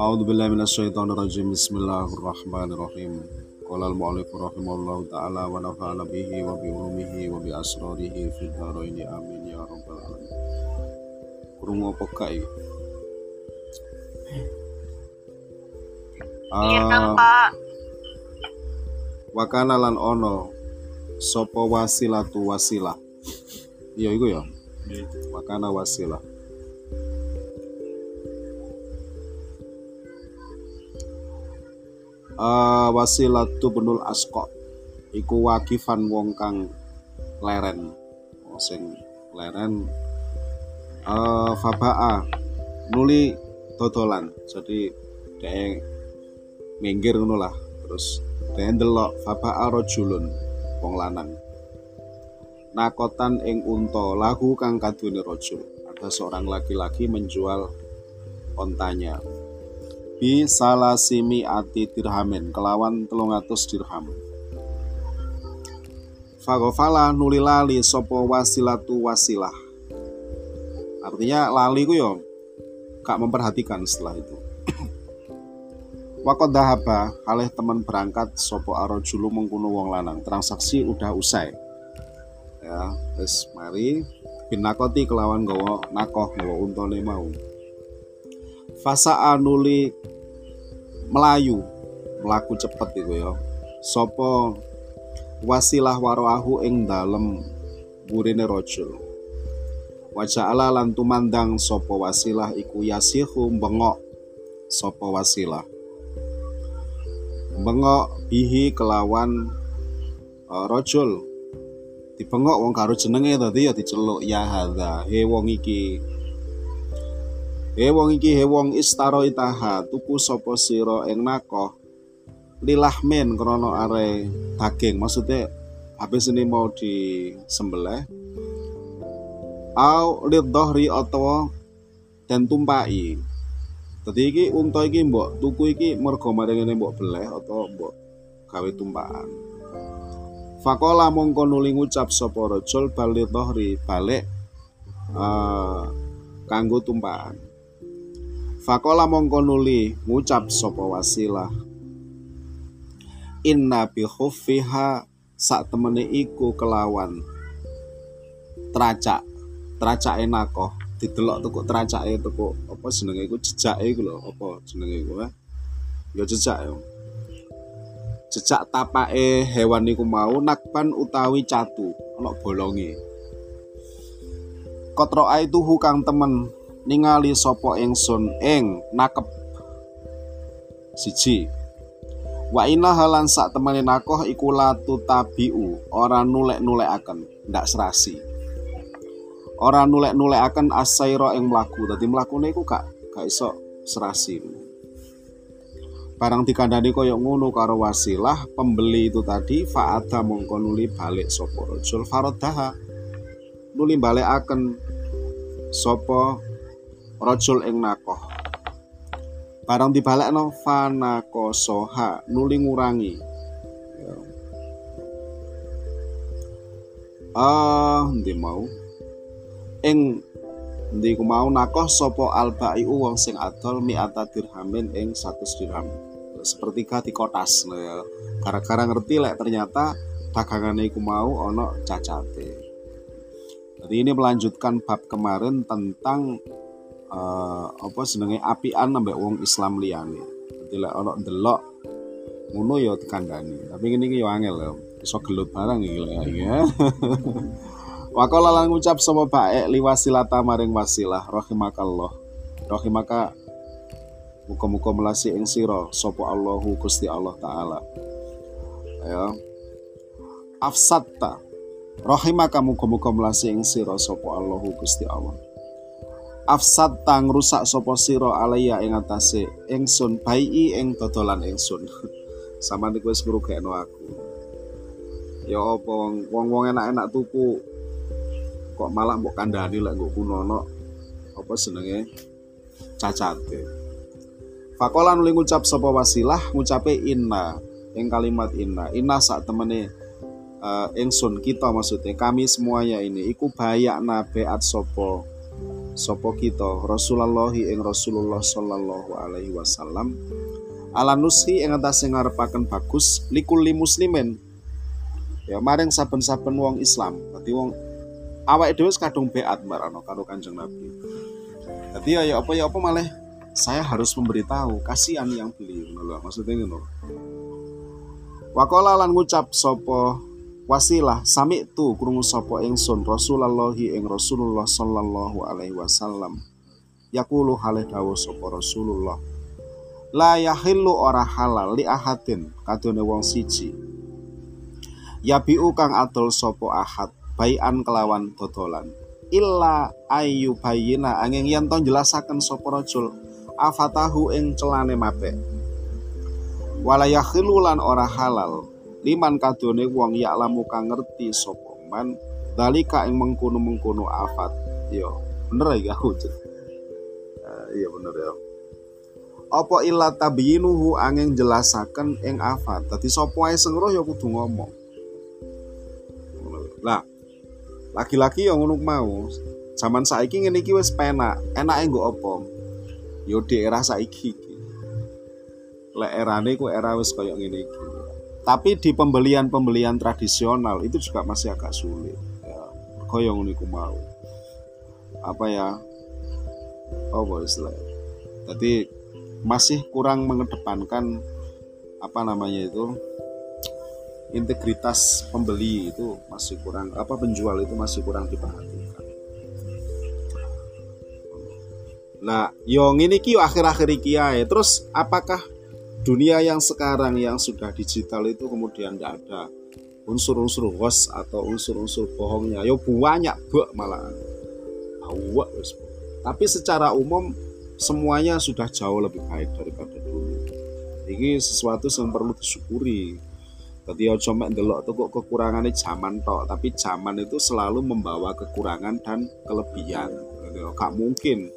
A'udzu billahi minasyaitonir rajim. Bismillahirrahmanirrahim. Qala al-mu'allif rahimahullahu taala wa nafa'ana bihi wa bi ulumihi wa bi asrarihi fid dharaini amin ya rabbal alamin. Krungu apa kae? Iya, ah. Pak. Wakana lan ono sopo wasilatu wasilah. Iya iku ya. Wakana wasilah. uh, wasilatu benul asko. Iku wakifan wong kang leren. Sing leren. Uh, fabaa. Nuli dodolan. Jadi dia minggir ngono lah. Terus dia ndelok fabaa rojulun wong lanang nakotan ing unta lahu kang kadune rojul ada seorang laki-laki menjual ontanya. Bi salasimi ati dirhamin kelawan telung atus dirham. Fagofala nuli lali sopo wasilatu wasilah. Artinya lali ku yo gak memperhatikan setelah itu. Wakot dahaba halih teman berangkat sopo arojulu mengkuno wong lanang. Transaksi udah usai ya. Wis mari. Binakoti kelawan gowo nakoh gowo untone mau. Fasa anuli melayu melaku cepet iku ya. Sopo wasilah waroahu ing dalem burine rojul wajah ala lan tumandang sopo wasilah iku yasihu bengok sopo wasilah. Bengok bihi kelawan uh, rojul dibengok wong karo jenenge tadi ya diceluk ya hadza he wong iki. He wong iki he wong istaro itaha tuku sapa sira ing nakoh lilahmin krono are daging. Maksudnya habis ini mau disembelih au lidhahri atawa dan tumpai Dadi iki unta iki mbok tuku iki mergo maring ngene mbok beleh atau mbok gawe tumpakan Fakola mongko nuli ngucap sapa rajul bali dhahri balik eh, kanggo tumpakan Fakola mongko nuli ngucap sapa wasilah. Inna bi khuffiha sak temene iku kelawan. Teracak teracake nakoh. Didelok tuku teracake tuku apa jenenge iku? Jejake iku lho apa jenenge iku eh? ya jejak ya jejak tapake hewan iku mau nakban utawi catu ana bolonge. Kotro tuhu kang temen ningali sapa ingsun ing nakep. Siji. Wa inna halan sak temene nakoh iku latu tabiu ora nulek-nulekaken ndak serasi. Ora nulek-nulekaken asaira ing mlaku dadi mlakune iku gak gak iso serasi barang dikandani kaya ngono karo wasilah pembeli itu tadi faada mongko nuli balik sapa rajul faradaha. Nuli balekaken sapa rajul ing nakoh. Barang dibalekno fanako soha nuli ngurangi. Ya. ah ndi mau? Ing ndi mau nakoh sapa albaiu wong sing adol mi'ata dirhamin ing 100 dirham sepertiga di kotas nah ya gara-gara ngerti lek ternyata dagangane iku mau ono cacate jadi ini melanjutkan bab kemarin tentang eh, apa senenge apian ambek wong Islam liyane. Dadi lek ana ndelok ngono ya dikandani. Tapi ngene iki ya angel ya. Iso gelut barang iki lek ya. Wakala lan ngucap baek liwasilata maring wasilah rahimakallah. Rahimaka muga-muga melasi ing sira sapa Allahu Gusti Allah taala. Ya. Afsatta. Rahimaka muga-muga melasi ing sira sapa Allahu Gusti Allah. afsad tang rusak sapa sira alaya ing atase ingsun bai ing dodolan ingsun. Sama niku wis ngrugekno aku. Ya apa wong-wong enak-enak tuku. Kok malah mbok kandhani lek nggo kunono apa senenge? Cacate Fakola nuli ngucap sapa wasilah ngucape inna ing kalimat inna. Inna sak temene uh, ingsun kita maksudnya kami semuanya ini iku bayak nabeat sopo sopo kita Rasulullah ing Rasulullah sallallahu alaihi wasallam. Ala nushi ing atase ngarepaken bagus likulli muslimin. Ya maring saben-saben wong Islam. Dadi wong awake dhewe kadung beat marano karo Kanjeng Nabi. Dadi ya, ya apa ya apa malah saya harus memberitahu kasihan yang beli ngono maksudnya ngono Wakola lan ngucap sopo wasilah sami tu krungu sapa ingsun Rasulullah ing Rasulullah sallallahu alaihi wasallam. Yaqulu halih dawuh sapa Rasulullah. La yahillu ora halal li ahadin kadone wong siji. Yabiu kang adol sapa ahad bayan kelawan dodolan. Illa ayu bayina angin yen to jelasaken sapa rajul afatahu ing celane mape wala yahillu lan ora halal. Liman kadone wong ya lamu kang ngerti sapa man dalika ing mengkono-mengkono afat. Yo bener ya aku uh, iya bener ya. Apa illa tabyinuhu angin jelasaken ing afat? Dadi sapa ae sing roh ya kudu ngomong. Lah laki-laki yang ngono mau. Zaman saiki ngene iki wis penak. Enake nggo apa yo di era saiki lek erane ku era wis ngene iki tapi di pembelian-pembelian tradisional itu juga masih agak sulit. Ya, koyong niku mau. Apa ya? Oh, istilah. Jadi masih kurang mengedepankan apa namanya itu integritas pembeli itu masih kurang apa penjual itu masih kurang diperhatikan. Nah, yang ini kyo akhir-akhir iki Terus apakah dunia yang sekarang yang sudah digital itu kemudian tidak ada unsur-unsur host atau unsur-unsur bohongnya? Yo banyak buk malah. Awak tapi secara umum semuanya sudah jauh lebih baik daripada dulu. Ini sesuatu yang perlu disyukuri. Tadi ojo mek ndelok tuh kok kekurangannya zaman tok, tapi zaman itu selalu membawa kekurangan dan kelebihan. Jadi, gak mungkin.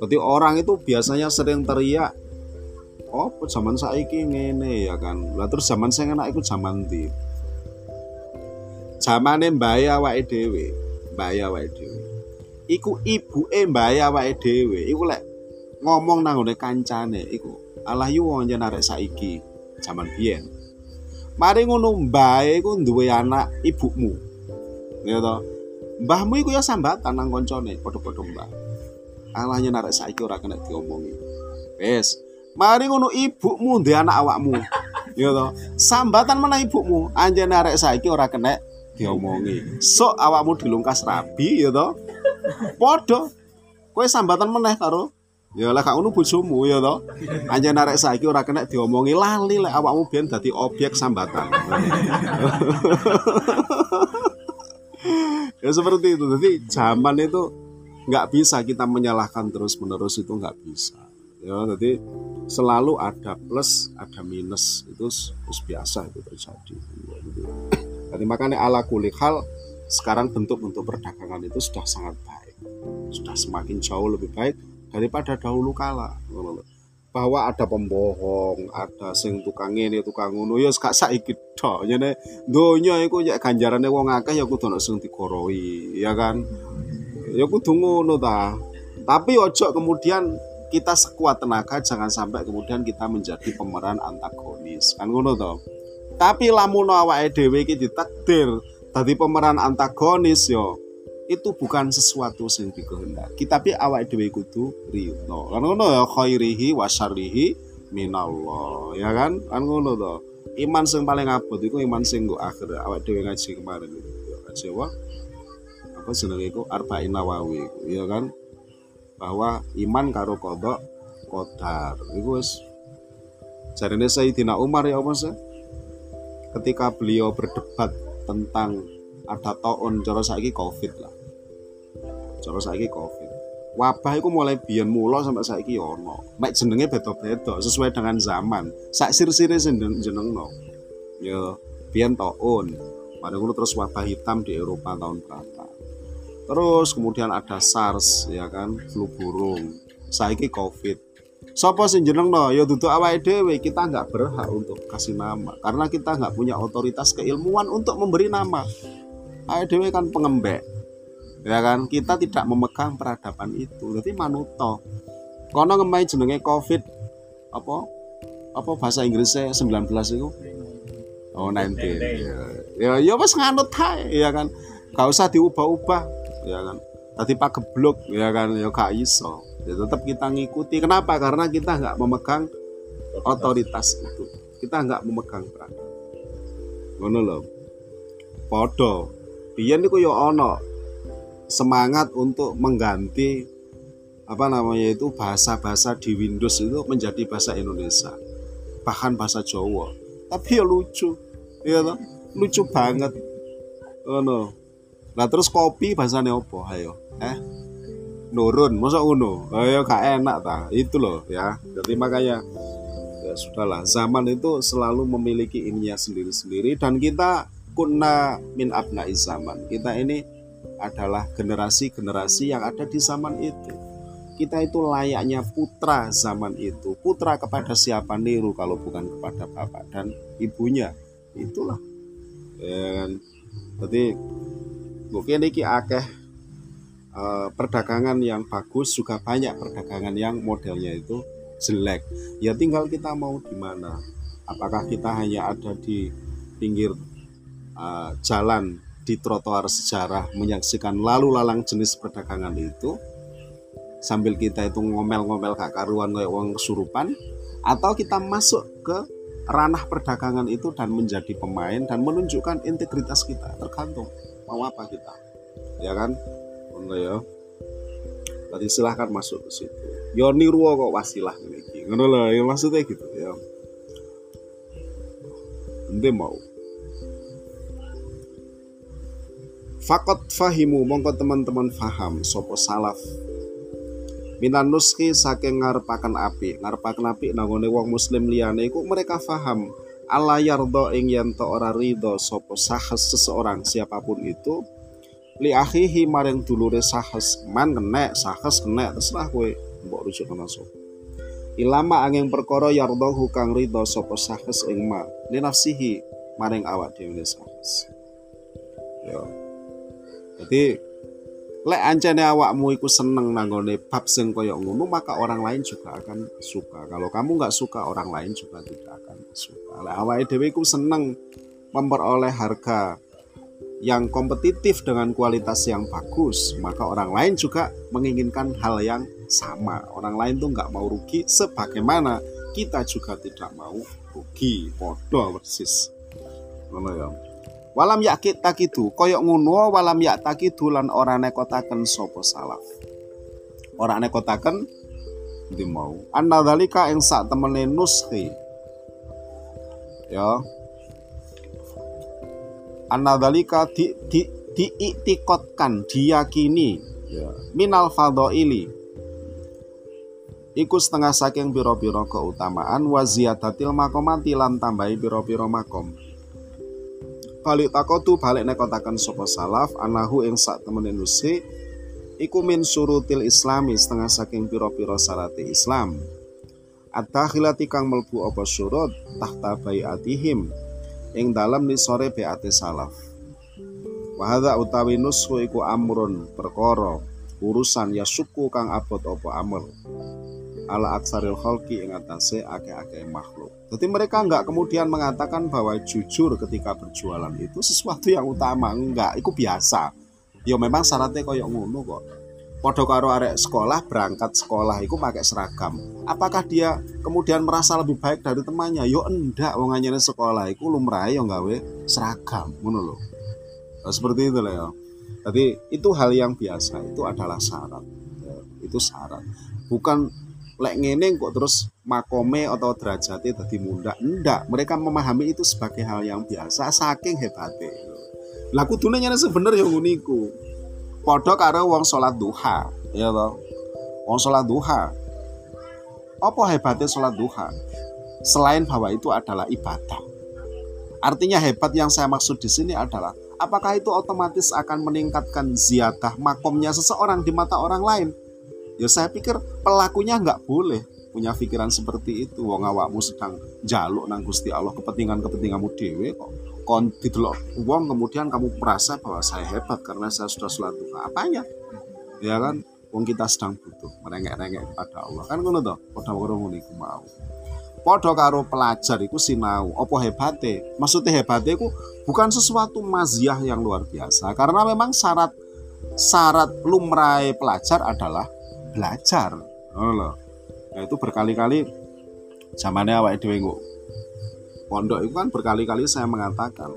Jadi orang itu biasanya sering teriak oh zaman saiki ngene ya kan. Lah terus zaman saya enak ikut zaman di zamane mbaya awake dhewe mbaya awake dhewe. Iku ibuke mbaya awake dhewe. Iku lek ngomong nang ngene kancane iku alah yu wong saiki zaman biyen. Mari ngono mbae iku duwe anak ibumu. Ya to mbahmu iku ya sambatan nang koncone padha-padha mbah alahnya narek saiki ora kena diomongi wes Mari ngono ibumu ndek anak awakmu. Ya to. Sambatan mana ibumu? Anjene arek saiki ora kena diomongi. Sok awakmu dilungkas rabi ya to. Padha. Kowe sambatan meneh karo Ya lah gak ngono bojomu ya to. Anjen arek saiki ora kena diomongi lali lek awakmu biyen dadi objek sambatan. ya seperti itu. Jadi zaman itu nggak bisa kita menyalahkan terus menerus itu nggak bisa. Ya jadi selalu ada plus ada minus. Itu terus biasa itu terjadi. Jadi makanya ala kulik hal sekarang bentuk-bentuk perdagangan itu sudah sangat baik. Sudah semakin jauh lebih baik daripada dahulu kala. Bahwa ada pembohong, ada sing tukang ini, tukang ngono. Ya gak saiki tok. Jane. Donya iku ya ganjarane wong akeh ya kudu ana sing dikoroi, ya kan? Ya kudu ngono ta. Tapi ojo kemudian kita sekuat tenaga jangan sampai kemudian kita menjadi pemeran antagonis. Kan ngono toh tapi lamun awake dhewe iki ditakdir tadi pemeran antagonis yo itu bukan sesuatu sing dikehendaki. Tapi awake dhewe kudu rino kan ngono ya? Khairihi wa syarrihi minallah. Ya kan? Kan ngono toh iman sing paling abot iku iman sing go akhir. Awake dhewe ngaji kemarin. Itu ngaji apa apa jenenge iku? Arba'in nawawi ya kan? Bahwa iman karo kodok kodar. Itu wis jarene Sayyidina Umar ya Mas ketika beliau berdebat tentang ada taun cara saiki covid lah. Cara saiki covid. Wabah itu mulai biyen mula sampai saiki ya ono. Mek jenenge beda-beda sesuai dengan zaman. Sak sir-sire jenengno. Ya biyen taun. Pada terus wabah hitam di Eropa tahun berapa Terus kemudian ada SARS ya kan, flu burung. Saiki COVID. Sopo sing no ya dudu awake dhewe kita nggak berhak untuk kasih nama karena kita nggak punya otoritas keilmuan untuk memberi nama. Awake dhewe kan pengembek. Ya kan, kita tidak memegang peradaban itu. Jadi manuto. Kono ngemai jenenge Covid apa? Apa bahasa Inggrisnya 19 itu? Oh, 19. Ya, ya, ya wis nganut hae, ya kan. Gak usah diubah-ubah, ya kan. Tadi pak geblok, ya kan, ya gak iso. Ya tetap kita ngikuti. Kenapa? Karena kita nggak memegang otoritas itu. Kita nggak memegang peran ngono loh podo biyen niku yo ya ono semangat untuk mengganti apa namanya itu bahasa-bahasa di Windows itu menjadi bahasa Indonesia. Bahkan bahasa Jawa. Tapi ya lucu. Iya toh? Lucu banget. Ngono nah terus kopi bahasanya apa? Ayo. Eh? Nurun masa uno ayo gak enak ta? Itu loh ya. Jadi makanya ya sudahlah. Zaman itu selalu memiliki ininya sendiri-sendiri dan kita kunna min abna zaman. Kita ini adalah generasi-generasi yang ada di zaman itu. Kita itu layaknya putra zaman itu. Putra kepada siapa niru kalau bukan kepada bapak dan ibunya? Itulah. Ya kan? Jadi mungkin ini akeh Eh, perdagangan yang bagus juga banyak perdagangan yang modelnya itu jelek. Ya tinggal kita mau di mana. Apakah kita hanya ada di pinggir uh, jalan di trotoar sejarah menyaksikan lalu lalang jenis perdagangan itu sambil kita itu ngomel-ngomel kak karuan kayak uang kesurupan atau kita masuk ke ranah perdagangan itu dan menjadi pemain dan menunjukkan integritas kita tergantung mau apa kita? Ya kan? Ngono ya. Tadi silahkan masuk ke situ. Yo niru kok wasilah ini ngono lah ya maksudnya gitu ya. Ente mau. Fakot fahimu mongko teman-teman faham sopo salaf. Minan nuski saking ngarepaken api. Ngarepaken api nangone wong muslim liyane iku mereka faham Allah yardo ing yen ora ridho sopo sahas seseorang siapa pun itu li akhihi maring dulure sahes man kena sahes kena terserah kowe mbok rujuk ana sapa. Ilama angin perkara yardahu kang ridho sapa sahes ing ma li nafsihi maring awak dhewe sahes ya. Jadi lek ancene awakmu iku seneng nanggone bab sing kaya ngono maka orang lain juga akan suka kalau kamu nggak suka orang lain juga tidak akan suka lek awake dhewe iku seneng memperoleh harga yang kompetitif dengan kualitas yang bagus, maka orang lain juga menginginkan hal yang sama. Orang lain tuh nggak mau rugi, sebagaimana kita juga tidak mau rugi. Podo persis. Ngono ya. Walam yakit takidu, koyok ngono walam yak takidu lan ora nekotaken sopo salaf. Ora nekotaken di mau. Anda dalika ing sak temene nuskhi. Ya, anadalika di, di, diiktikotkan diyakini ya, minal fadhaili iku setengah saking biro-biro keutamaan wa ziyadatil makomati lan tambahi biro-biro makom balik takotu balik nekotakan sopo salaf anahu ing sak temen nusi iku min surutil islami setengah saking biro-biro sarati islam. At-takhilati kang melbu apa surut tahta bayatihim ing dalam sore beate salaf. Wahada utawi nusku iku amrun perkara urusan ya suku kang abot opo amr ala aksaril khalqi ing atase akeh-akeh makhluk. Jadi mereka enggak kemudian mengatakan bahwa jujur ketika berjualan itu sesuatu yang utama, enggak, itu biasa. Ya memang syaratnya koyok ngono kok. Podo karo arek sekolah berangkat sekolah itu pakai seragam. Apakah dia kemudian merasa lebih baik dari temannya? Yo enggak, wong sekolah itu lumrah yo gawe seragam, ngono. Nah, seperti itu lah ya. Jadi itu hal yang biasa, itu adalah syarat. Ya, itu syarat. Bukan lek ngene kok terus makome atau derajatnya tadi muda. Enggak, mereka memahami itu sebagai hal yang biasa saking hebatnya. Lah kudune nyene sebenarnya ngono iku Podo karo wong sholat duha, ya toh. Wong sholat duha. Apa hebatnya sholat duha? Selain bahwa itu adalah ibadah. Artinya hebat yang saya maksud di sini adalah apakah itu otomatis akan meningkatkan ziyadah makomnya seseorang di mata orang lain? Ya saya pikir pelakunya nggak boleh. punya pikiran seperti itu. Wong awakmu sedang jaluk nang Gusti Allah kepentingan-kepentinganmu dewe kok. Kon didelok wong kemudian kamu merasa bahwa saya hebat karena saya sudah sholat duha. Apanya? Ya kan? Wong kita sedang butuh merengek-rengek kepada Allah. Kan ngono to padha karo ngono iku mau. Padha karo pelajar iku sinau apa hebate? Maksudnya hebate iku bukan sesuatu maziah yang luar biasa. Karena memang syarat syarat lumrah pelajar adalah belajar. Oh loh. Nah, itu berkali-kali zamannya awak dhewe pondok itu kan berkali-kali saya mengatakan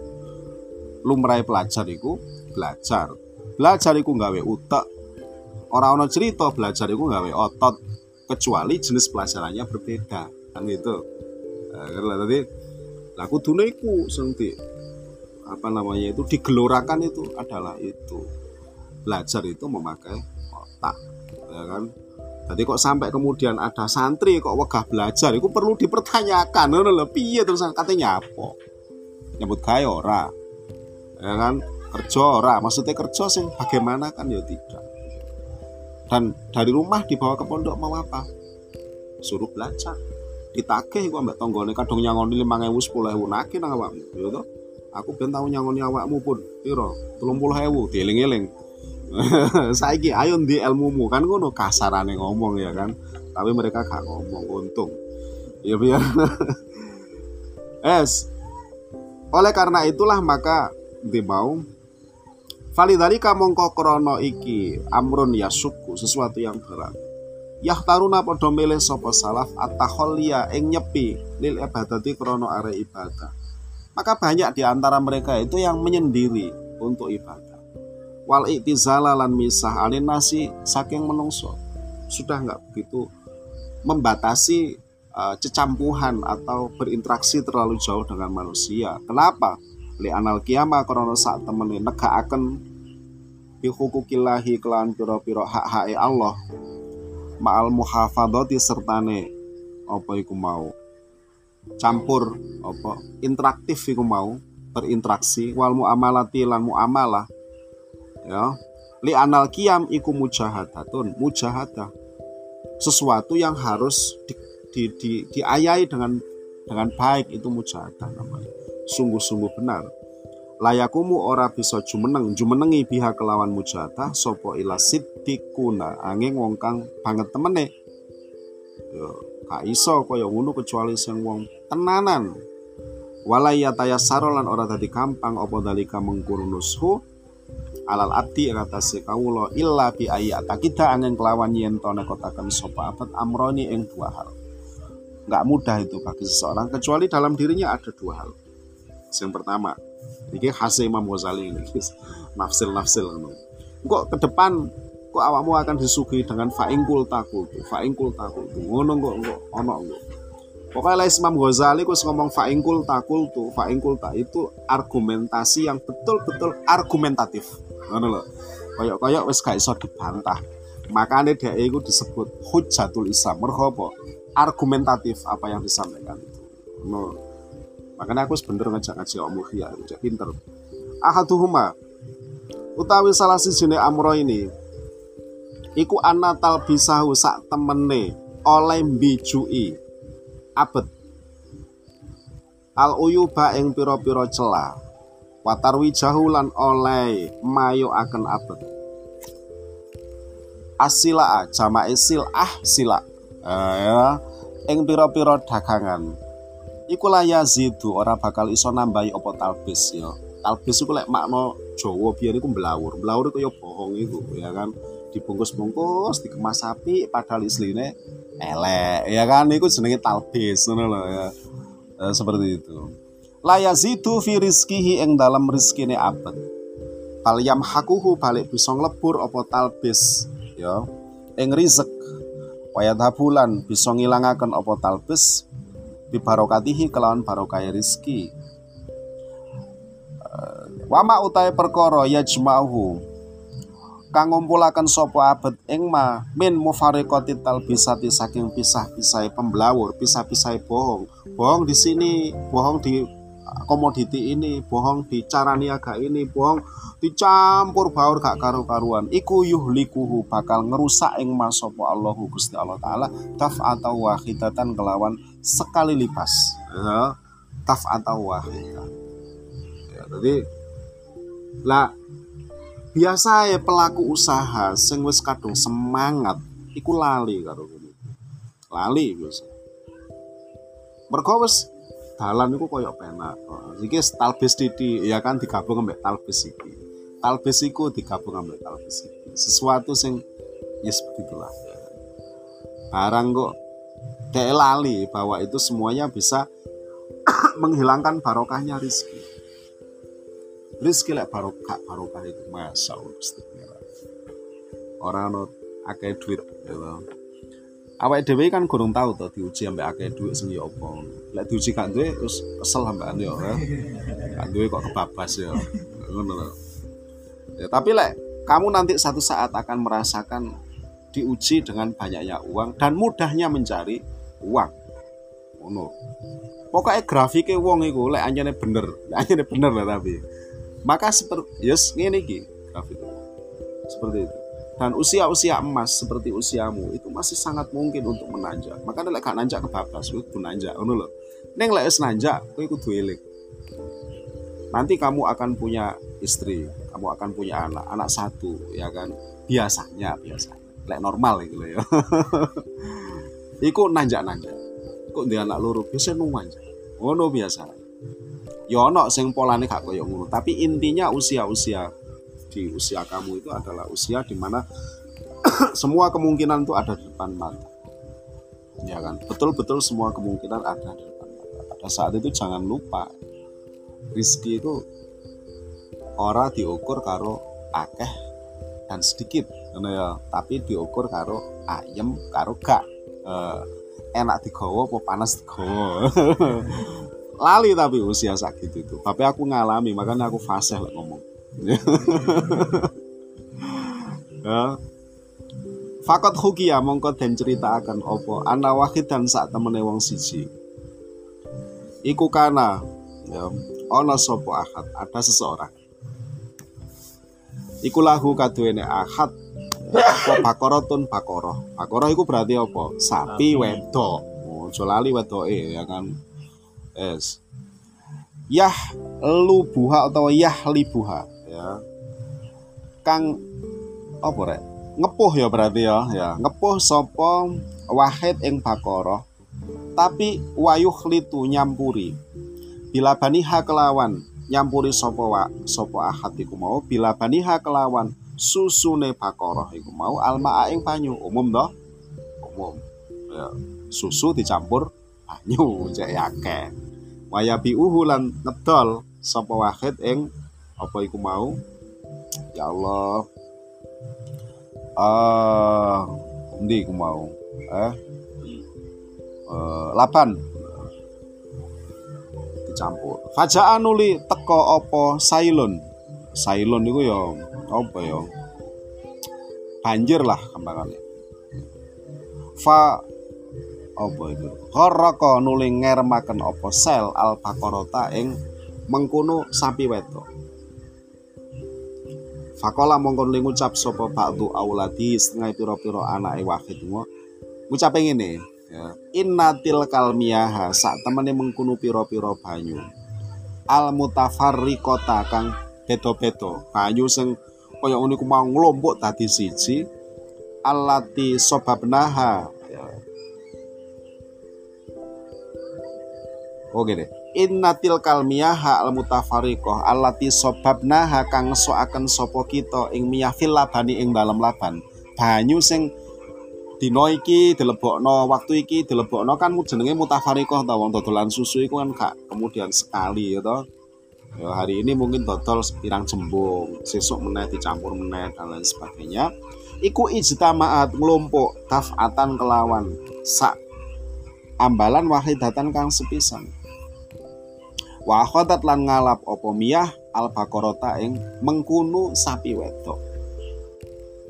lumrah pelajar itu belajar. Belajar itu nggawe utak orang-orang cerita belajar itu nggawe otot kecuali jenis pelajarannya berbeda. Kan itu nah, karena tadi laku tunaiku senti apa namanya itu digelorakan itu adalah itu. Belajar itu memakai otak ya kan? Jadi kok sampai kemudian ada santri kok wegah belajar itu perlu dipertanyakan. Ngono lho piye terus katanya apa nyebut kaya ora? Ya kan? Kerja ora? Maksudnya kerja sing bagaimana kan ya tidak. Dan dari rumah dibawa ke pondok mau apa? Suruh belajar. Ditagih kok mbak tonggone kadung nyangoni lima ewu sepuluh ewu. Nake nang awakmu ya toh? Aku ben tau nyangoni awakmu pun. Piro? Telung puluh ewu dieling eling saiki ayo di ilmumu kan ngono kasarane ngomong ya kan. Tapi mereka gak ngomong untung. Ya biar. Es. Oleh karena itulah maka di mau Validalika mongko krono iki amrun yasuku sesuatu yang berat. Yahtaruna padha milih sapa salaf at-takhalliya ing nyepi lil ibadati krana are ibadah. Maka banyak di antara mereka itu yang menyendiri untuk ibadah. Wal iktizala lan misah alin nasi saking menungso. Sudah nggak begitu membatasi uh, cecampuhan atau berinteraksi terlalu jauh dengan manusia. Kenapa? Li anal kiamah krana sak temene negakaken bi hukukillahi kelan pira-pira hak-hake Allah ma'al muhafadoti sertane apa iku mau campur apa interaktif iku mau berinteraksi wal muamalati lan muamalah ya. Li anal kiam iku mujahadatun. Mujahadah. Sesuatu yang harus di, di, di, diayai dengan dengan baik itu mujahadah namanya. Sungguh-sungguh benar. Layakumu ora bisa jumeneng. Jumenengi biha kelawan mujatah sopo ila siddikuna angin wong kang banget temene. Yo ka iso kaya ngono kecuali sing wong tenanan. Walaya sarolan ora tadi kampang opo dalika mengkurunushu alal abdi atas kawula illa bi ayata kita angin kelawan yen to nekotaken sapa abad amroni ing dua hal. Nggak mudah itu bagi seseorang kecuali dalam dirinya ada dua hal. Yang pertama Iki khas Imam Ghazali ini. nafsil nafsil Kok ke depan kok awakmu akan disuguhi dengan fa'ingkul takul fa'ingkul takul ngono kok kok ono kok. Pokoknya lah Imam Ghazali kok ngomong fa'ingkul takul tuh fa'ingkul tak itu argumentasi yang betul-betul argumentatif ngono loh koyok-koyok wes gak iso dibantah. Makanya dia itu disebut hujatul Islam. Merhobo argumentatif apa yang disampaikan itu. No makanya aku sebenernya ngajak ngaji Om Muhya ngajak pinter. Ahaduhuma utawi salah sijine amro ini iku anatal bisahu sak temene oleh mbijui abet. Al uyuba ing pira-pira celah watarwi jahulan oleh mayo akan abet. Asila jamae ah sila. Eh, ya. Ing pira-pira dagangan. Iku la yazidu ora bakal iso nambahi apa talbis ya. Talbis iku lek makna Jawa biar iku mblawur. Mblawur iku ya bohong itu ya kan. Dibungkus-bungkus dikemas api padahal isline elek ya kan. Iku jenenge talbis ya. E, seperti itu la yazidu fi rizkihi ing dalam rizkine abad. Bal hakuhu balik bisa nglebur apa talbis ya. Ing rizek. Wayat habulan bisa ngilangaken apa talbis bibarokatihi kelawan barokai rizki. Eh, wama utai perkara yajma'uhu kang ngumpulaken sapa abet ing ma min mufariqati talbisati saking pisah-pisah pemblawur pisah-pisah bohong. Bohong di sini bohong di komoditi ini bohong di cara niaga ini bohong dicampur baur gak karu-karuan. Iku yuhlikuhu bakal ngerusak ing masopo Allahu Gusti Allah taala. Taf atau wahidatan kelawan sekali lipas. Ya taf atau wahidah ya jadi lah biasa ya pelaku usaha sing wis kadung semangat iku lali karo lali biasa. Mergo dalan iku koyo penak. Iki talbis didi ya kan digabung ambek talbis iki. Talbis iku digabung ambek talbis iki. Sesuatu sing ya seperti itulah. Barang kok dek lali bahwa itu semuanya bisa menghilangkan barokahnya rizki. Rizki lek barokah barokah itu masa Allah Orang no akeh duit gitu awake dhewe kan kurang tahu to diuji ambek akeh dhuwit sing ya apa. Lek diuji gak duwe terus kesel ambekan yo ya. Gak duwe kok kebabas ya. Ya, tapi lek kamu nanti satu saat akan merasakan diuji dengan banyaknya uang dan mudahnya mencari uang. Ngono. Pokoknya grafiknya uang itu lek anjane bener, lek anjane bener lah tapi. Maka seperti yes iki grafik. Seperti itu dan usia-usia emas seperti usiamu itu masih sangat mungkin untuk menanjak. Maka nek gak nanjak ke bablas kudu nanjak ngono lho. Ning lek wis nanjak kowe kudu eling. Nanti kamu akan punya istri kamu akan punya anak anak satu ya kan? Biasanya biasa lek normal gitu ya. Iku nanjak-nanjak. Kok dia anak loro biasa nunggu ngono biasa. Ya ono sing polane gak koyo ngono tapi intinya usia-usia di usia kamu itu adalah usia di mana semua kemungkinan itu ada di depan mata. Ya kan? Betul-betul semua kemungkinan ada di depan mata. Pada saat itu jangan lupa rizki itu orang diukur karo akeh dan sedikit ya tapi diukur karo ayam karo gak uh, enak digowo apa panas digowo lali tapi usia sakit itu tapi aku ngalami makanya aku fasih lah ngomong ya. Fakot hukia mongko den cerita akan opo ana wahid dan saat temene wong siji. Iku kana ya ana sapa ahad ada seseorang. Iku lahu kaduwene ahad apa bakorotun bakoroh. Bakoroh iku berarti apa? Sapi wedok. Oh, lali wedoke ya kan. Es. Yah lubuha atau yah libuha ya. Kang apa rek? Ngepuh ya berarti ya ya. Ngepuh sopo wahid ing tapi wayuh litu nyampuri. Bila baniha kelawan nyampuri sopo wa sopo ahad iku mau. Bila baniha kelawan susune bakoro iku mau. Alma ing banyu umum toh? Umum. Ya susu dicampur banyu cek yake wayabi uhulan ngedol sopo wahid ing apa iku mau? Ya Allah. Ah uh, ndi iku mau? Eh? Uh, lapan dicampur. Fajaan nuli teko apa? Sailun. Sailun iku ya apa ya? Banjir lah gampangane fa apa itu? Koroko nuli ngermaken apa? Sel al bakorota ing mengkono sapi wedok Fakola mongkon li ngucap sapa ba'du auladi setengah pira-pira anake wahid ngucap ngene ya innatil kalmiyaha sak temene mengkunu pira-pira banyu. Al mutafarriqata kang beda-beda. Banyu sing kaya ku mau nglompok dadi siji. Alati sobabnaha ya. Oh gini innatil kalmiyaha al mutafariqah allati sobabnaha kang soaken sapa kita ing miyah fil labani ing dalam laban. Banyu sing dina iki dilebokno waktu iki dilebokno kan jenenge mutafariqah ta wong dodolan susu iku kan gak kemudian sekali ya toh. Ya hari ini mungkin dodol pirang jembung sesuk meneh dicampur meneh dan lain sebagainya. Iku ijtamaat nglompok tafatan kelawan sak ambalan wahidatan kang sepisan wa lan ngalap opo miyah? Al bakorota ing mengkunu sapi wedok.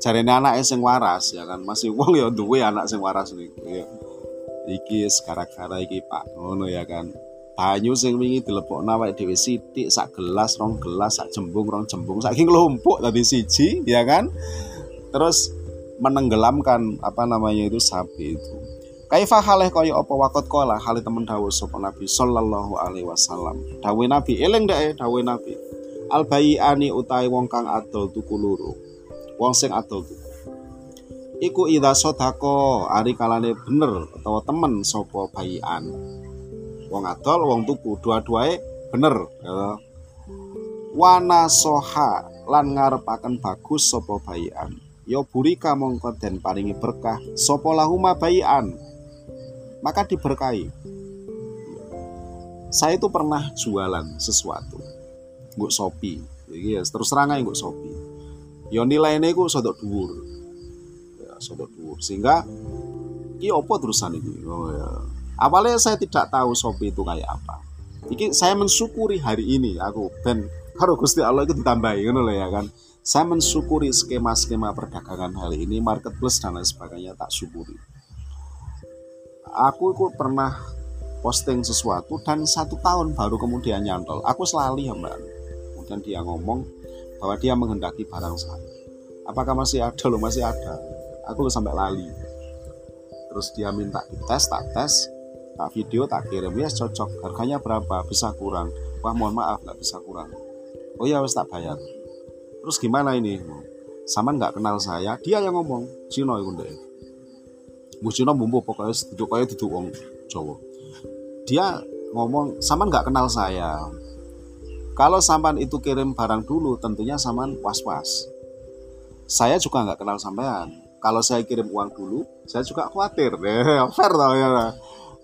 Jarene anak sing waras ya kan? Masih wong ya duwe anak sing waras niku ya iki sekarang-kara iki Pak. Ngono ya kan? Banyu sing wingi dilepokno awake dhewe sithik sak gelas rong gelas sak jembung rong jembung. Saiki nglumpuk tadi siji ya kan? Terus menenggelamkan apa namanya itu sapi itu Kaifa halih kaya apa wakot kola hale temen dawuh sapa Nabi sallallahu alaihi wasallam. Dawuh Nabi eling dek dawuh Nabi. Al ani utai wong kang adol tuku loro. Wong sing adol tuku. Iku ida sodako ari kalane bener utawa temen sapa bayian wong adol wong tuku dua-duae bener ya. wana soha lan ngarepaken bagus sopo bayian ya burika mongko den paringi berkah sopo lahuma bayian maka diberkahi. Saya itu pernah jualan sesuatu. Nguk sopi yes, terus terang aja nguk sopi ya nilainya itu sodok dhuwur. Ya sodok dhuwur. Sehingga ini apa terusan ini? Oh ya. Awalnya saya tidak tahu Shopee itu kayak apa. Iki saya mensyukuri hari ini. Aku ben karo Gusti Allah itu ditambahi ngono ya kan. Saya mensyukuri skema-skema perdagangan hari ini, marketplace dan lain sebagainya tak syukuri. Aku itu pernah posting sesuatu dan satu tahun baru kemudian nyantol. Aku selalu ya mbak. Kemudian dia ngomong bahwa dia menghendaki barang saya. Apakah masih ada loh? Masih ada. Aku sampai lali. Terus dia minta dites, tak tes, tak video tak kirim ya cocok harganya berapa bisa kurang wah mohon maaf nggak bisa kurang oh ya wes tak bayar terus gimana ini sama nggak kenal saya dia yang ngomong Cino itu Cino bumbu pokoknya duduk kayak duduk wong Jawa. Dia ngomong sama nggak kenal saya. Kalau sampan itu kirim barang dulu tentunya saman was-was. Saya juga nggak kenal sampean. Kalau saya kirim uang dulu saya juga khawatir. Fair tau ya.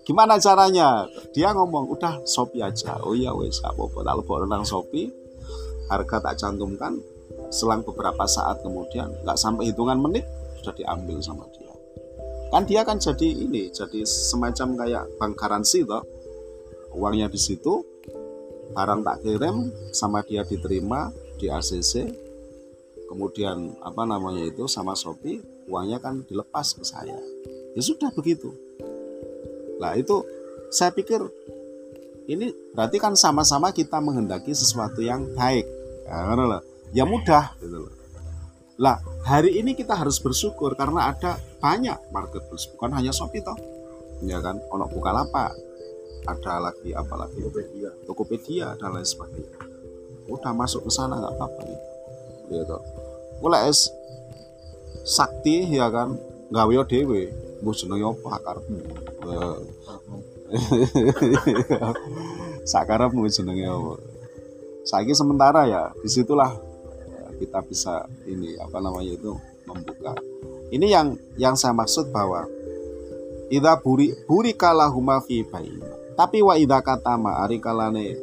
Gimana caranya? Dia ngomong udah Shopee aja. Oh iya wes apa-apa. Tak lebok renang Shopee. Harga tak cantumkan. Selang beberapa saat kemudian nggak sampai hitungan menit sudah diambil sama dia kan dia kan jadi ini jadi semacam kayak bank garansi toh. Uangnya di situ barang tak kirim sama dia diterima di ACC kemudian apa namanya itu sama Shopee uangnya kan dilepas ke saya. Ya sudah begitu. Nah itu saya pikir ini berarti kan sama-sama kita menghendaki sesuatu yang baik. Ya, ya mudah gitu loh. Lah hari ini kita harus bersyukur karena ada banyak marketplace bukan hanya Shopee toh. Ya kan, ono Bukalapak, ada lagi apa lagi Tokopedia, Tokopedia dan lain sebagainya. Udah masuk ke sana nggak apa-apa gitu. Gitu. Mulai es sakti ya kan gawe dewe mbok jenenge apa akarmu sakarepmu jenenge apa saiki sementara ya di situlah kita bisa ini apa namanya itu membuka. Ini yang yang saya maksud bahwa ida buri buri kalahuma fi tapi wa ida katama ari kalane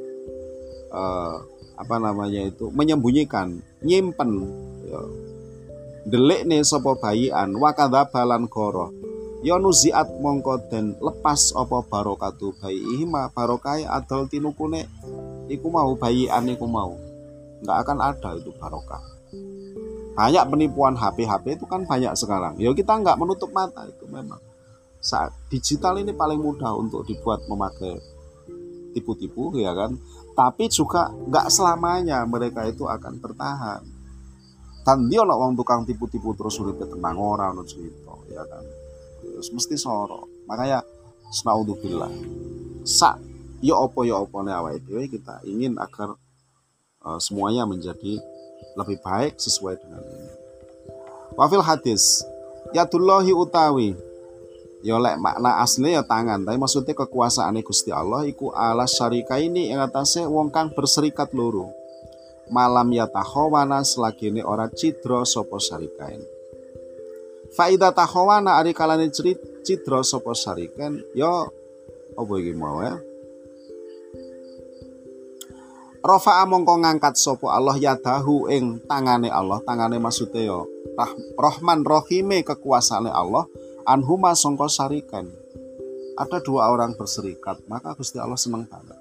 uh, apa namanya itu menyembunyikan nyimpen ya, delik nih sopo bayian wakada balan koro ya nuziat mongko den lepas apa barokatu bayi ihma barokai adol tinukune iku mau bayi ane iku mau nggak akan ada itu barokah. Banyak penipuan HP-HP itu kan banyak sekarang. Ya kita nggak menutup mata itu memang. Saat digital ini paling mudah untuk dibuat memakai tipu-tipu ya kan? Tapi juga nggak selamanya mereka itu akan bertahan dan dia orang tukang tipu-tipu terus sulit tenang orang cerita ya kan? Terus mesti soro makanya snaudzubillah sa yo ya opo yo ya opo ne awake dhewe kita ingin agar uh, semuanya menjadi lebih baik sesuai dengan ini. Wafil hadis yadullahi utawi. Ya lek makna asli ya tangan tapi maksudnya kekuasaan Gusti Allah iku ala syarika ini yang atasnya wong kang berserikat loro malam ya tahawana selagi ini ora cidro sopo syarikain. Faida tahawana ari kalane cerit citra sapa sariken ya apa iki mau ya Rafa mongko ngangkat sopo Allah yadahu ing tangane Allah. Tangane maksudnya ya rah, Rahman Rohime kekuasaane Allah. Anhuma songko sarikan. Ada dua orang berserikat maka Gusti Allah senang banget.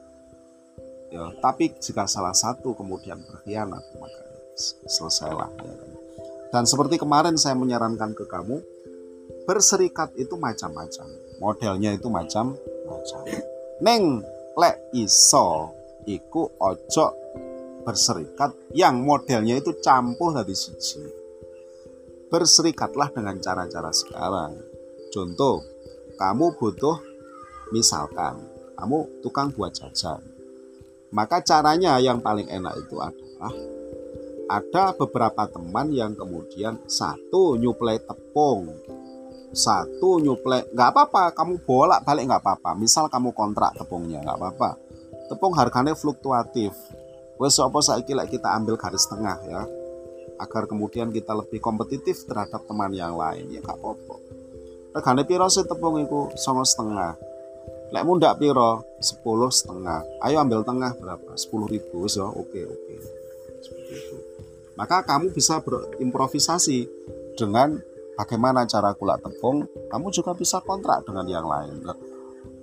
Ya tapi jika salah satu kemudian berkhianat maka selesailah ya kan. Dan seperti kemarin saya menyarankan ke kamu, berserikat itu macam-macam. Modelnya itu macam-macam. Neng, lek iso iku ojo berserikat yang modelnya itu campur dari siji. Berserikatlah dengan cara-cara sekarang. Contoh kamu butuh misalkan kamu tukang buat jajan. Maka caranya yang paling enak itu adalah ada beberapa teman yang kemudian satu nyuplai tepung satu nyuplai nggak apa-apa kamu bolak balik nggak apa-apa. Misal kamu kontrak tepungnya nggak apa-apa tepung harganya fluktuatif. Wes apa saiki kita ambil garis tengah ya? Agar kemudian kita lebih kompetitif terhadap teman yang lain ya nggak apa-apa. Regane piro sih tepung itu sama setengah. Lek ndak piro? Sepuluh setengah. Ayo ambil tengah berapa? Sepuluh ribu so oke oke. Seperti itu maka kamu bisa berimprovisasi dengan bagaimana cara kulak tepung, kamu juga bisa kontrak dengan yang lain.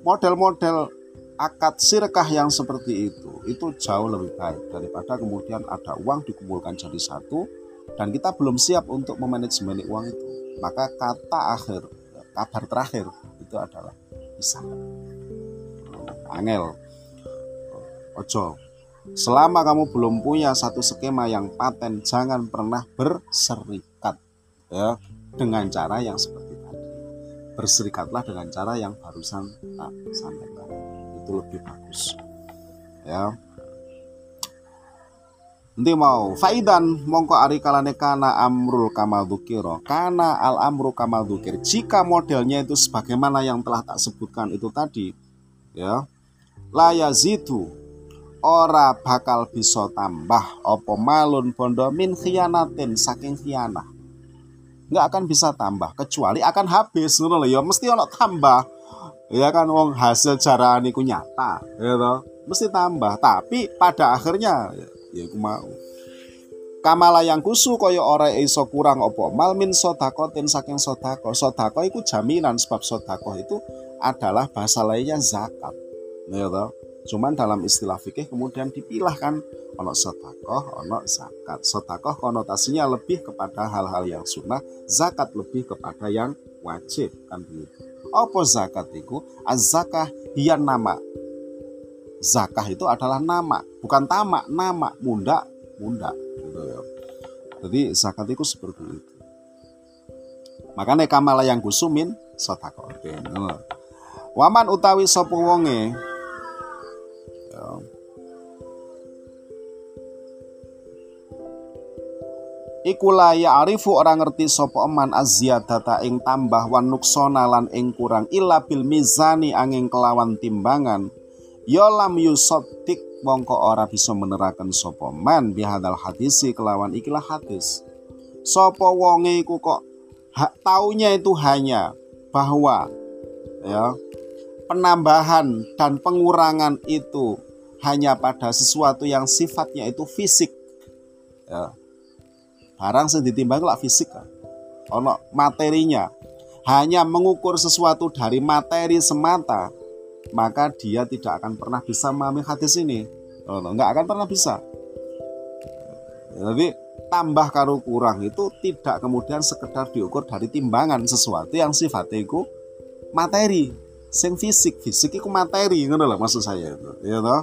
Model-model akad sirkah yang seperti itu, itu jauh lebih baik daripada kemudian ada uang dikumpulkan jadi satu dan kita belum siap untuk memanajemen uang itu. Maka kata akhir, kabar terakhir itu adalah bisa. Angel, ojo. Selama kamu belum punya satu skema yang paten, jangan pernah berserikat. Ya, dengan cara yang seperti tadi. Berserikatlah dengan cara yang barusan tak sampaikan. Itu lebih bagus. Ya. Nanti mau faidan mongko ari kalane kana amrul kamadukiro kana al amru kamadukir jika modelnya itu sebagaimana yang telah tak sebutkan itu tadi ya. Layazitu ora bakal bisa tambah opo malun bondo min khianatin saking khianah. Nggak akan bisa tambah kecuali akan habis ngono ya. Mesti ono tambah ya kan wong hasil cara niku nyata ya toh mesti tambah tapi pada akhirnya ya aku mau kamala yang kusu kaya ora iso kurang opo mal min sodakotin saking sodako sodako itu jaminan sebab sodako itu adalah bahasa lainnya zakat ya toh cuman dalam istilah fikih kemudian dipilah kan ono sotakoh, ono zakat. Sotakoh konotasinya lebih kepada hal-hal yang sunnah, zakat lebih kepada yang wajib kan begitu. Apa zakat itu? Az-zakah hian nama. Zakah itu adalah nama, bukan tamak, nama, munda, munda gitu ya. Jadi zakat itu seperti itu. Makanya kamala yang kusumin sotakoh. Waman utawi sopo wonge Iku la ya'rifu orang ngerti sapa eman azziyadata ing tambah wan nuksona lan ing kurang illa bil mizani angin kelawan timbangan. Ya lam yusaddiq mongko ora bisa menerakan sapa man bihadal hadisi kelawan ikilah hadis. Sapa wonge iku kok hak taunya itu hanya bahwa ya penambahan dan pengurangan itu hanya pada sesuatu yang sifatnya itu fisik ya barang yang ditimbang lah fisik ono materinya. Hanya mengukur sesuatu dari materi semata maka dia tidak akan pernah bisa memahami hadis ini. Oh, nggak akan pernah bisa. Jadi tambah karo kurang itu tidak kemudian sekedar diukur dari timbangan sesuatu yang sifatnya itu materi. Sing fisik fisik itu materi ngono loh maksud saya itu ya toh.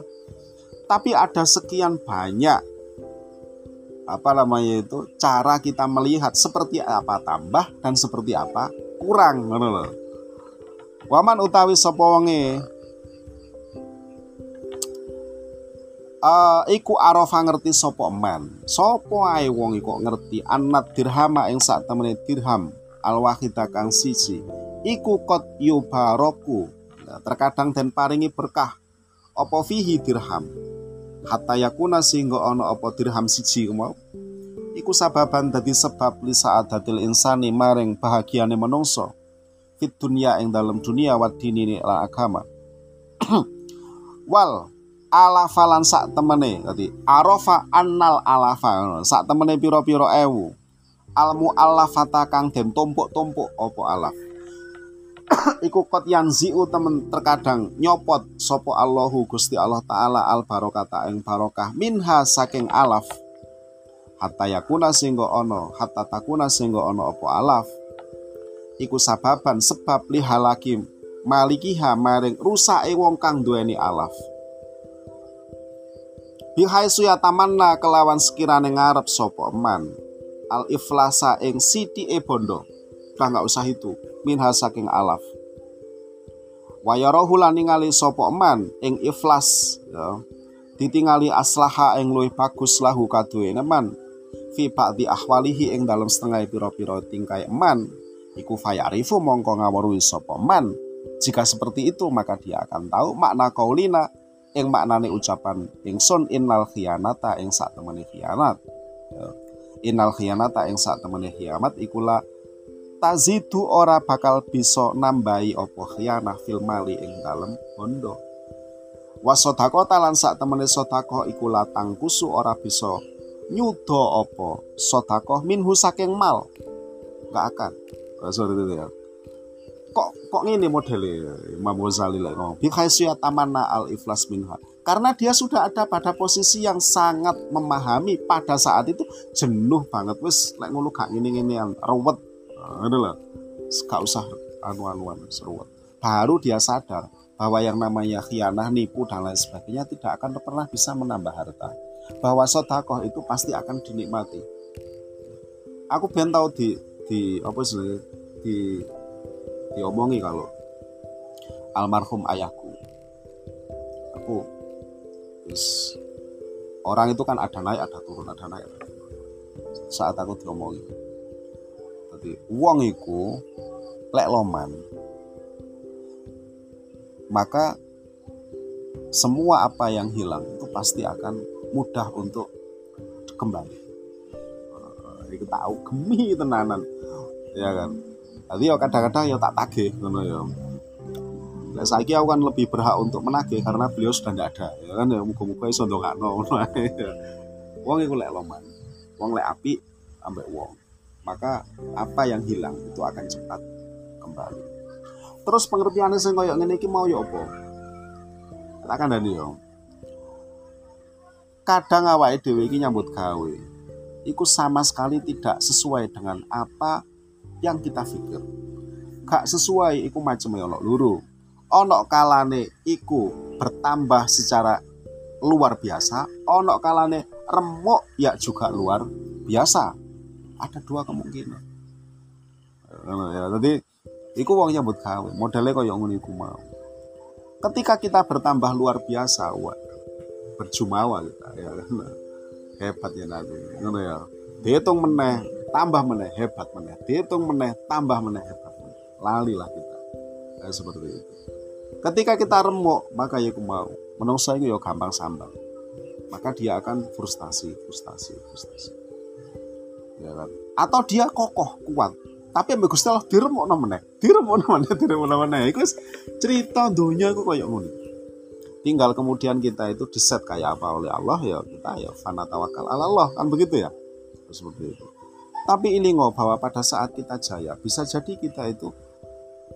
Tapi ada sekian banyak apa namanya itu cara kita melihat seperti apa tambah dan seperti apa kurang ngono lho. Waman utawi sapa wonge uh, iku arafa ngerti sapa man. Sapa ae wong iku ngerti anat dirhama ing sak temene dirham al kang siji iku kot yubaraku. Nah, terkadang dan paringi berkah apa fihi dirham hatta yakuna sehingga ono apa dirham siji mau? Iku sababan dadi sebab li datil insani maring bahagiane menungso. Fit dunia ing dalam dunia wa dinini la agama. Wal alafalan sak temene dadi arafa annal alafa sak temene piro-piro ewu. Almu alafata kang den tumpuk-tumpuk opo alaf iku kot yang ziu temen terkadang nyopot sopo Allahu Gusti Allah Ta'ala al barokata ing barokah minha saking alaf. Hatta yakuna singgo ono hatta takuna singgo ono opo alaf. Iku sababan sebab lihalaki malikiha maring rusak wong kang duweni alaf. Bihai suya tamanna kelawan sekirane ngarep sopo eman. Al iflasa ing siti e bondo. Udah nggak usah itu minha saking alaf. Wayarahu lan ningali sapa eman ing iflas ya. Ditingali aslaha ing luwih bagus lahu kaduwe eman fi ba'di ahwalihi ing dalam setengah pira-pira tingkai eman. Iku fayarifu mongko ngaweruhi sapa eman. Jika seperti itu maka dia akan tahu makna kaulina ing maknane ucapan ingsun innal khianata ing sak temene khianat. Ya. innal khianata ing sak temene khianat ikulah tazidu ora bakal bisa nambahi opo khianah fil mali ing dalem bondo. Wasodako talan sak temene sodako iku latang kusu ora bisa nyudo opo sodako minhu saking mal. Nggak akan. Sorry itu ya kok kok ini modelnya Imam Ghazali lah ngomong? Bikhaisiyat tamanna al iflas minha. Karena dia sudah ada pada posisi yang sangat memahami pada saat itu jenuh banget. Wes lek ngono gak ngene yang ruwet adalah gak usah anu-anuan seruat baru dia sadar bahwa yang namanya khianah, nipu dan lain sebagainya tidak akan pernah bisa menambah harta. Bahwa sodakoh itu pasti akan dinikmati. Aku ben tahu di di apa sih di diomongi kalau almarhum ayahku. Aku is, orang itu kan ada naik ada turun ada naik. Saat aku diomongi Dadi wong iku lek loman maka semua apa yang hilang itu pasti akan mudah untuk kembali. Uh, iku tahu gemi tenanan. Ya kan. Jadi ya kadang-kadang ya tak tagih ngono ya. Lek saiki aku kan lebih berhak untuk menagih karena beliau sudah tidak ada. Ya kan ya muga-muga iso ndongakno ngono Wong iku lek loman. Wong lek api ambek wong maka apa yang hilang itu akan cepat kembali. Terus pengertiannya sing koyo ngene iki mau ya apa? Tak kandhani yo. Kadang awake dhewe iki nyambut gawe iku sama sekali tidak sesuai dengan apa yang kita pikir. Gak sesuai iku macam ono luru. Ono kalane iku bertambah secara luar biasa, ono kalane remuk ya juga luar biasa ada dua kemungkinan. Ya. Jadi iku wong nyambut gawe modelnya kaya ngono iku mau. Ketika kita bertambah luar biasa wah berjumawa kita ya. Hebat ya nanti ngono ya. Dihitung meneh tambah meneh hebat meneh. Dihitung meneh tambah meneh hebat meneh. Lali lah kita. Ya, seperti itu. Ketika kita remuk maka ya aku mau. Menungso itu ya gampang sambal. Maka dia akan frustasi frustasi frustasi ya kan? Atau dia kokoh kuat. Tapi ambek Gusti Allah diremokno meneh. Diremokno meneh diremokno meneh. Iku cerita dunia iku koyo ngono. Tinggal kemudian kita itu diset kayak apa oleh Allah ya kita ya fana tawakal ala Allah kan begitu ya? Seperti itu. Tapi ini ngoh bahwa pada saat kita jaya bisa jadi kita itu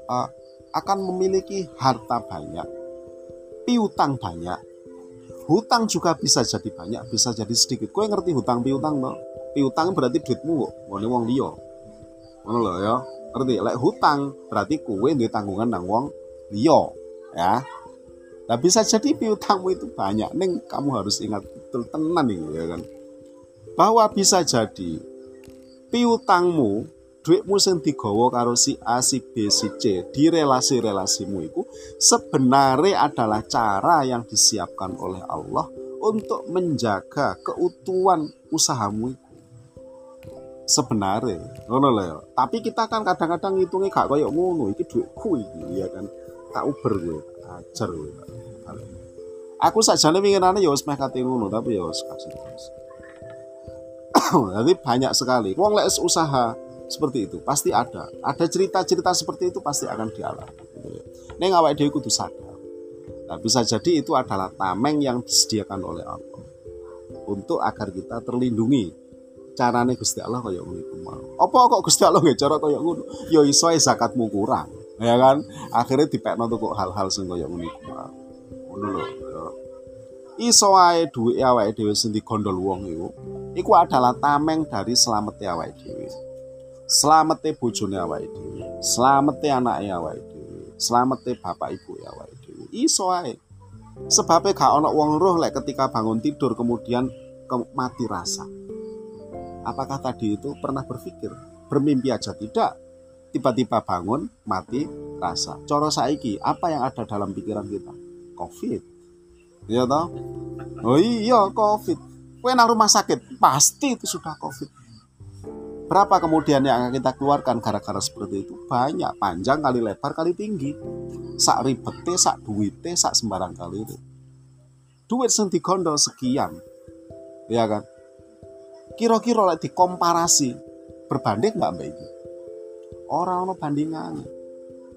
uh, akan memiliki harta banyak piutang banyak hutang juga bisa jadi banyak bisa jadi sedikit. Kue ngerti hutang piutang no? Piutang berarti duitmu kok ngene wong liya. Ngono lho ya. Ngerti? Lek hutang berarti kue duwe tanggungan nang wong liya ya. Nah bisa jadi piutangmu itu banyak, neng kamu harus ingat betul tenan nih ya kan. Bahwa bisa jadi piutangmu, duitmu sing digawa karo si A, si B, si C di relasi-relasimu itu sebenarnya adalah cara yang disiapkan oleh Allah untuk menjaga keutuhan usahamu itu sebenarnya. Ngono ya tapi kita kan kadang-kadang ngitungnya gak kayak ngono. Iki duitku iki ya kan. Tak uber gue ajar gue aku sajane winginane ya wis meh kate ngono tapi ya wis kasih jadi banyak sekali. Wong lek usaha seperti itu pasti ada. Ada cerita-cerita seperti itu pasti akan dialami gitu ya. Neng awake dhewe kudu sadar. Nah, bisa jadi itu adalah tameng yang disediakan oleh Allah untuk agar kita terlindungi carane Gusti Allah kaya ngono iku mau. Apa kok Gusti Allah nggak cara kaya ngono? Ya iso zakatmu kurang, ya kan? Akhirnya dipekno tuh hal-hal sing kaya ngono iku mau. Ngono lho. Ya. Iso ae duwe awake dhewe sing digondol wong iku. Iku adalah tameng dari selamete awake dhewe. Selamete bojone awake dhewe. Selamete anake awake dhewe. Selamete bapak ibu awake dhewe. Iso ae. sebabnya gak ono wong roh lek ketika bangun tidur kemudian ke mati rasa apakah tadi itu pernah berpikir bermimpi aja tidak tiba-tiba bangun mati rasa coro saiki apa yang ada dalam pikiran kita? Covid. Ya toh? Oh iya covid. Kue nang rumah sakit pasti itu sudah covid. Berapa kemudian yang akan kita keluarkan gara-gara seperti itu? Banyak panjang kali lebar kali tinggi. Sak ribete sak duite sak sembarang kali itu. Duit sing digondol sekian. Ya kan kira-kira lek dikomparasi berbanding nggak mbak ini orang ono bandingan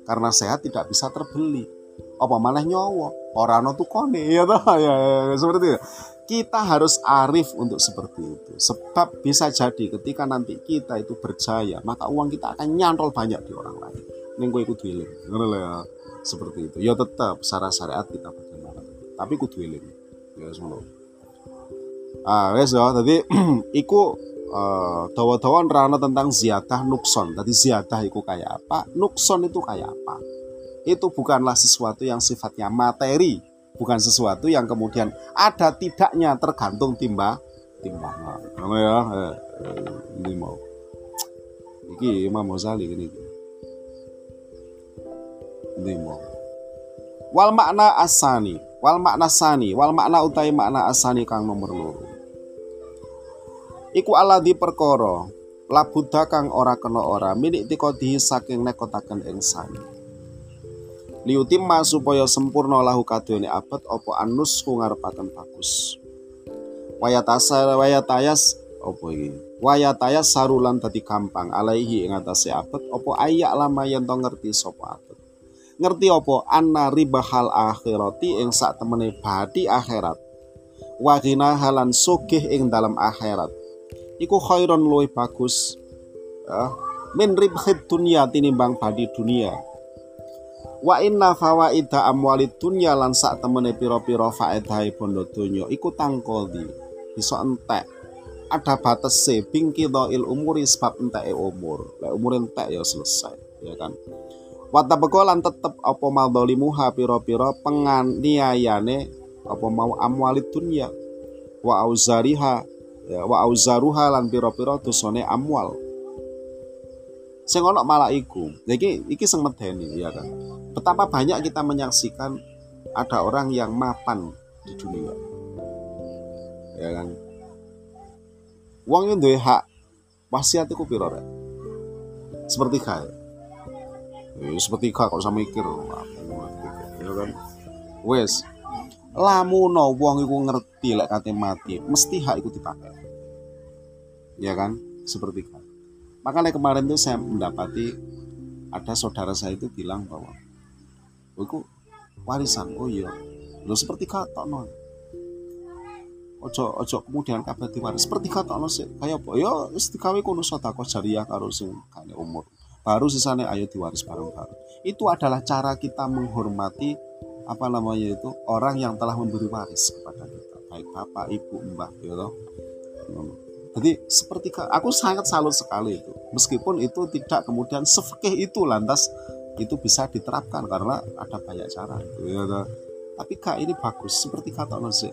karena sehat tidak bisa terbeli. Apa malah nyawa? Orang ono tukone ya toh? Ya, ya, ya seperti itu. Kita harus arif untuk seperti itu. Sebab bisa jadi ketika nanti kita itu berjaya maka uang kita akan nyantol banyak di orang lain. Ini gue ikut ya. Seperti itu. Ya tetap secara syariat kita bagaimana? Tapi ikut wiling ya semua ah wes ya tadi iku uh, dawa-dawa rana tentang ziyadah nukson tadi ziyadah itu kayak apa nukson itu kayak apa itu bukanlah sesuatu yang sifatnya materi bukan sesuatu yang kemudian ada tidaknya tergantung timba timbangan. Ya, eh, eh, ini mau. Iki Imam Ghazali ini. Ini mau. Wal makna asani, wal makna sani, wal makna utai makna asani kang nomor loro. Iku ala di perkara labuda kang ora kena ora minik tikodihi saking nekotaken ing sani. Liutimma supaya sempurna lahu kadone abad opo anus ku ngarepaken bagus. Wayatasa wayatayas opo iki? Wayatayas sarulan dadi gampang alaihi ing atase opo ayak lama yen to ngerti sapa ngerti opo anna ribahal akhirati ing sak temene badi akhirat wagina halan sugih ing dalam akhirat iku khairon luwih bagus ya, min ribhid dunia tinimbang badi dunia Wa inna fawaida amwalid dunya lan sak temene pira-pira faedahe bondo donya iku tangkodi. Bisa entek. Ada batese il umuri sebab enteke umur. Lek umur entek ya selesai, ya kan. Wata lan tetep apa madzalimuha pira-pira penganiayane apa mau amwalid dunya wa auzariha ya, wa auzaruha lan pira-pira dosane amwal sing ono malah iku. Iki iki sing medeni ya kan. Betapa banyak kita menyaksikan ada orang yang mapan di dunia. Ya kan. Wong duwe hak wasiat iku piro rek? Seperti kaya. Ya, seperti kaya kok sama mikir. Ya kan. Wes, lamuno wong iku ngerti lek kate mati, mesti hak iku dipakai. Ya kan? Seperti kaya. Makanya kemarin tuh saya mendapati ada saudara saya itu bilang bahwa oh itu warisan oh iya lo seperti kata non ojo ojo kemudian kabar diwaris seperti kata non sih kayak apa ya istiqawi kuno sotako jariah karo sing kane umur baru sisanya ayo diwaris bareng-bareng itu adalah cara kita menghormati apa namanya itu orang yang telah memberi waris kepada kita baik bapak ibu mbah loh jadi seperti aku sangat salut sekali itu. Meskipun itu tidak kemudian sefekeh itu lantas itu bisa diterapkan karena ada banyak cara itu ya. Tapi kak ini bagus seperti kata Nasi.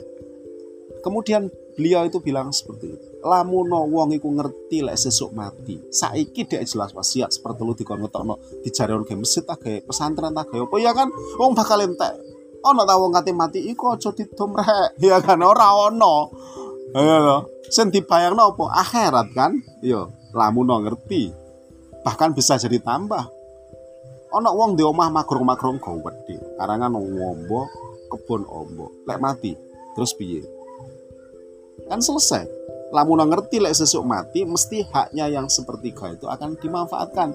Kemudian beliau itu bilang seperti itu. Lamuno wong iku ngerti lek sesuk mati. Saiki dia jelas wasiat seperti lu dikon ngetokno dijarion ke masjid ta pesantren ta apa ya kan wong bakal entek. Ono ta wong kate mati iku aja didom rek. Ya kan ora ono. Ya loh Sen dibayangno apa? Akhirat kan? Yo, lamun ngerti. Bahkan bisa jadi tambah. Ono wong di omah makrong-makrong gede. Karangan ngombo, kebun ombo. Lek mati, terus piye? Kan selesai. Lamun ngerti lek sesuk mati, mesti haknya yang sepertiga itu akan dimanfaatkan.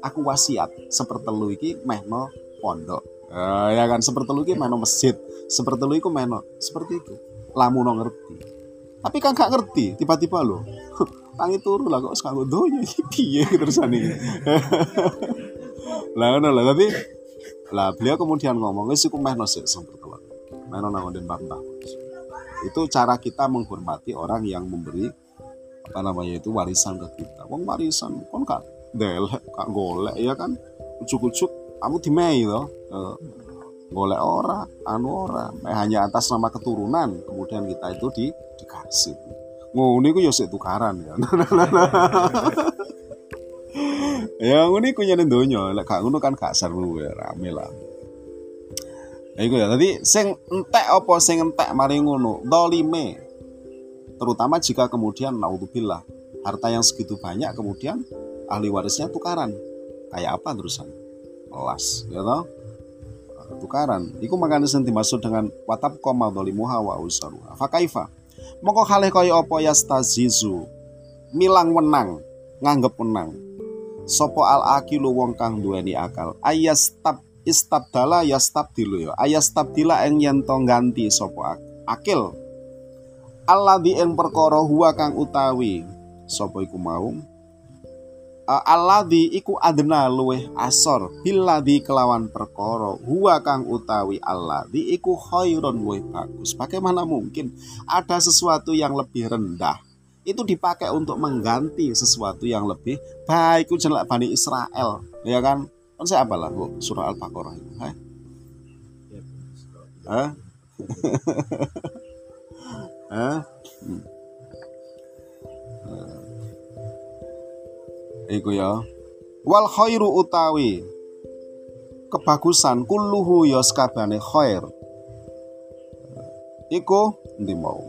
Aku wasiat sepertelu iki mehno pondok. Uh, ya kan sepertelu iki mehno masjid. Sepertelu iku mehno seperti itu. Lamun ngerti tapi kan gak ngerti tiba-tiba lo tangi turu lah kok sekarang donya piye terusan ini lah ngono lah tapi lah beliau kemudian ngomong wis iku mehno sik sing pertama mehno nang den mbah itu cara kita menghormati orang yang memberi apa namanya itu warisan ke kita. Wong warisan kon kak delek kak golek ya kan? Ujuk-ujuk kamu dimei loh boleh ora anu ora. Hanya atas nama keturunan kemudian kita itu di dikasih ngono iku ya sik tukaran ya. Ya ngono iku nyene donya. Lek gak ngono kan gak seru ya rame lah Ya iku ya. Tadi sing entek apa sing entek mari ngono, dolime. Terutama jika kemudian naudzubillah harta yang segitu banyak kemudian ahli warisnya tukaran. Kayak apa terusan? Kelas, ya toh? Tukaran. Iku makanya sing dimaksud dengan watab koma dolimuha wa usaruha. Fakaifa. Moko hale kaya apa yastazizu. Milang wenang, nganggep wenang. Sopo al akilu wong kang duweni akal. Ayastab istabdala yastabdilu ya. Ayastabdila eng yen to ganti sapa akil. Alladzi ing perkara huwa kang utawi sapa iku mau? Alladzi iku adna luweh asor. Billadzi kelawan perkara huwa kang utawi alladzi iku khairun luweh bagus. Bagaimana mungkin ada sesuatu yang lebih rendah? Itu dipakai untuk mengganti sesuatu yang lebih baik. Itu Bani Israel ya kan kan saya apalah bu surah al-baqarah itu? Hah? Hah? Hmm. Iku ya. Wal khairu utawi kebagusan kulluhu ya sakabane khair. Iku ndi mau.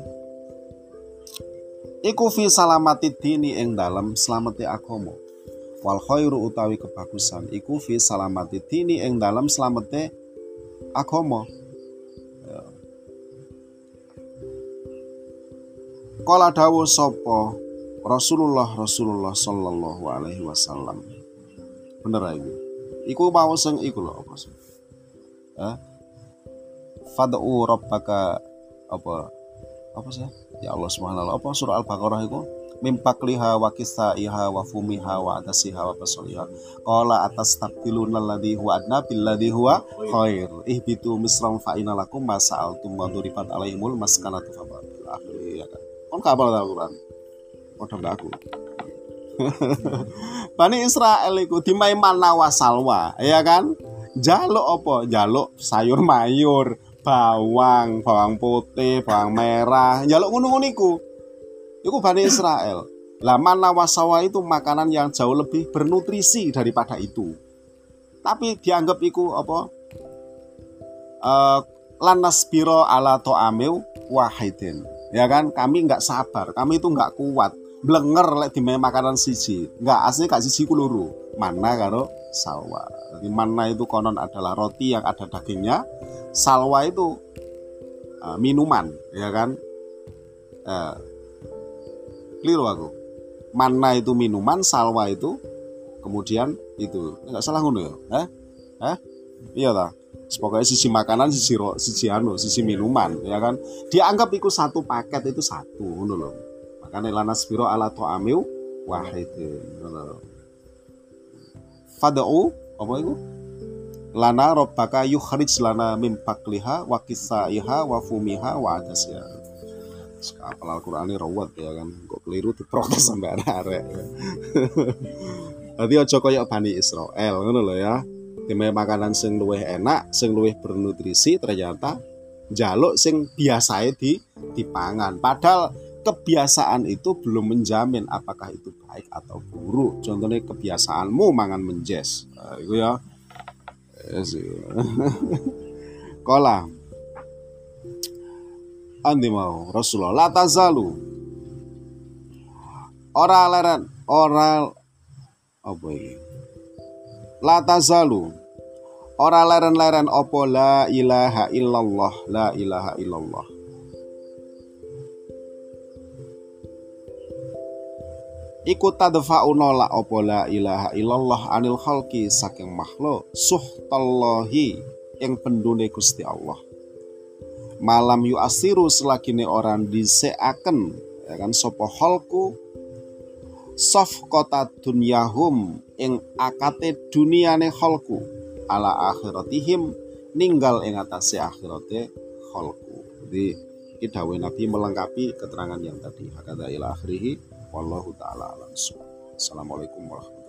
Iku fi salamati dini ing dalam selamati agama. Wal khairu utawi kebagusan iku fi salamati dini ing dalam selamati agama. Ya. Kala dawuh sapa Rasulullah Rasulullah Sallallahu Alaihi Wasallam. Bener aja iku? Mau sing iku lho apa sih? Eh fad'u rabbaka apa apa sih? Ya Allah subhanahu apa surah al-baqarah itu? Mimpakliha wa kisaiha wa fumiha wa adasiha wa basoliha qala atas tabdiluna alladhi huwa adna billadhi huwa khair. Ihbitu misram fa inalakum ma sa'altum wa duribat alaihimul maskanatu fa akhir ya kan? Kon kabar Al-Qur'an padha aku. Bani Israel iku dimai mana wasalwa, ya kan? Jaluk apa? Jaluk sayur mayur, bawang, bawang putih, bawang merah, jaluk ngono-ngono iku. Iku Bani Israel. Lah mana wasawa itu makanan yang jauh lebih bernutrisi daripada itu. Tapi dianggap iku apa? Uh, lanas biro ala to'amil wahidin ya kan kami nggak sabar kami itu nggak kuat blenger lek di makanan siji nggak asli kak siji kuluru mana karo salwa. Jadi mana itu konon adalah roti yang ada dagingnya. Salwa itu uh, minuman ya kan? Uh, keliru aku. Mana itu minuman salwa itu kemudian itu. Nggak salah ngono ya? Eh? Eh? Iya lah pokoknya sisi makanan sisi ro sisi anu sisi minuman ya kan? Dianggap itu satu paket itu satu ngono loh makanya lana spiro ala to'amiu wahidin fada'u apa itu lana robbaka yukhrij lana mim pakliha wa kisaiha wa fumiha wa adasya apal Al-Qur'an ini rawat ya kan kok keliru diprotes sampai arek Jadi aja kaya Bani Israel ngono lho ya. Dime makanan sing luwih enak, sing luwih bernutrisi ternyata jaluk sing biasae di dipangan. Padahal kebiasaan itu belum menjamin apakah itu baik atau buruk. Contohnya kebiasaanmu mangan menjes. Nah, itu ya. Yes, Kola. Andi mau Rasulullah la tazalu. Ora leren, ora apa ini? La tazalu. Ora leren-leren opo la ilaha illallah, la ilaha illallah iku tadfa'u nolak apa la ilaha illallah anil khalqi saking makhluk suhtallahi yang pendune Gusti Allah. Malam yu asiru selagine orang diseaken ya kan sapa khalqu? Sof kota dunyahum ing akate duniane khalqu ala akhiratihim ninggal ing atase akhirate khalqu. Jadi kita Nabi melengkapi keterangan yang tadi. Hakada ila akhirihi wallahu taala alam assalamualaikum warahmatullahi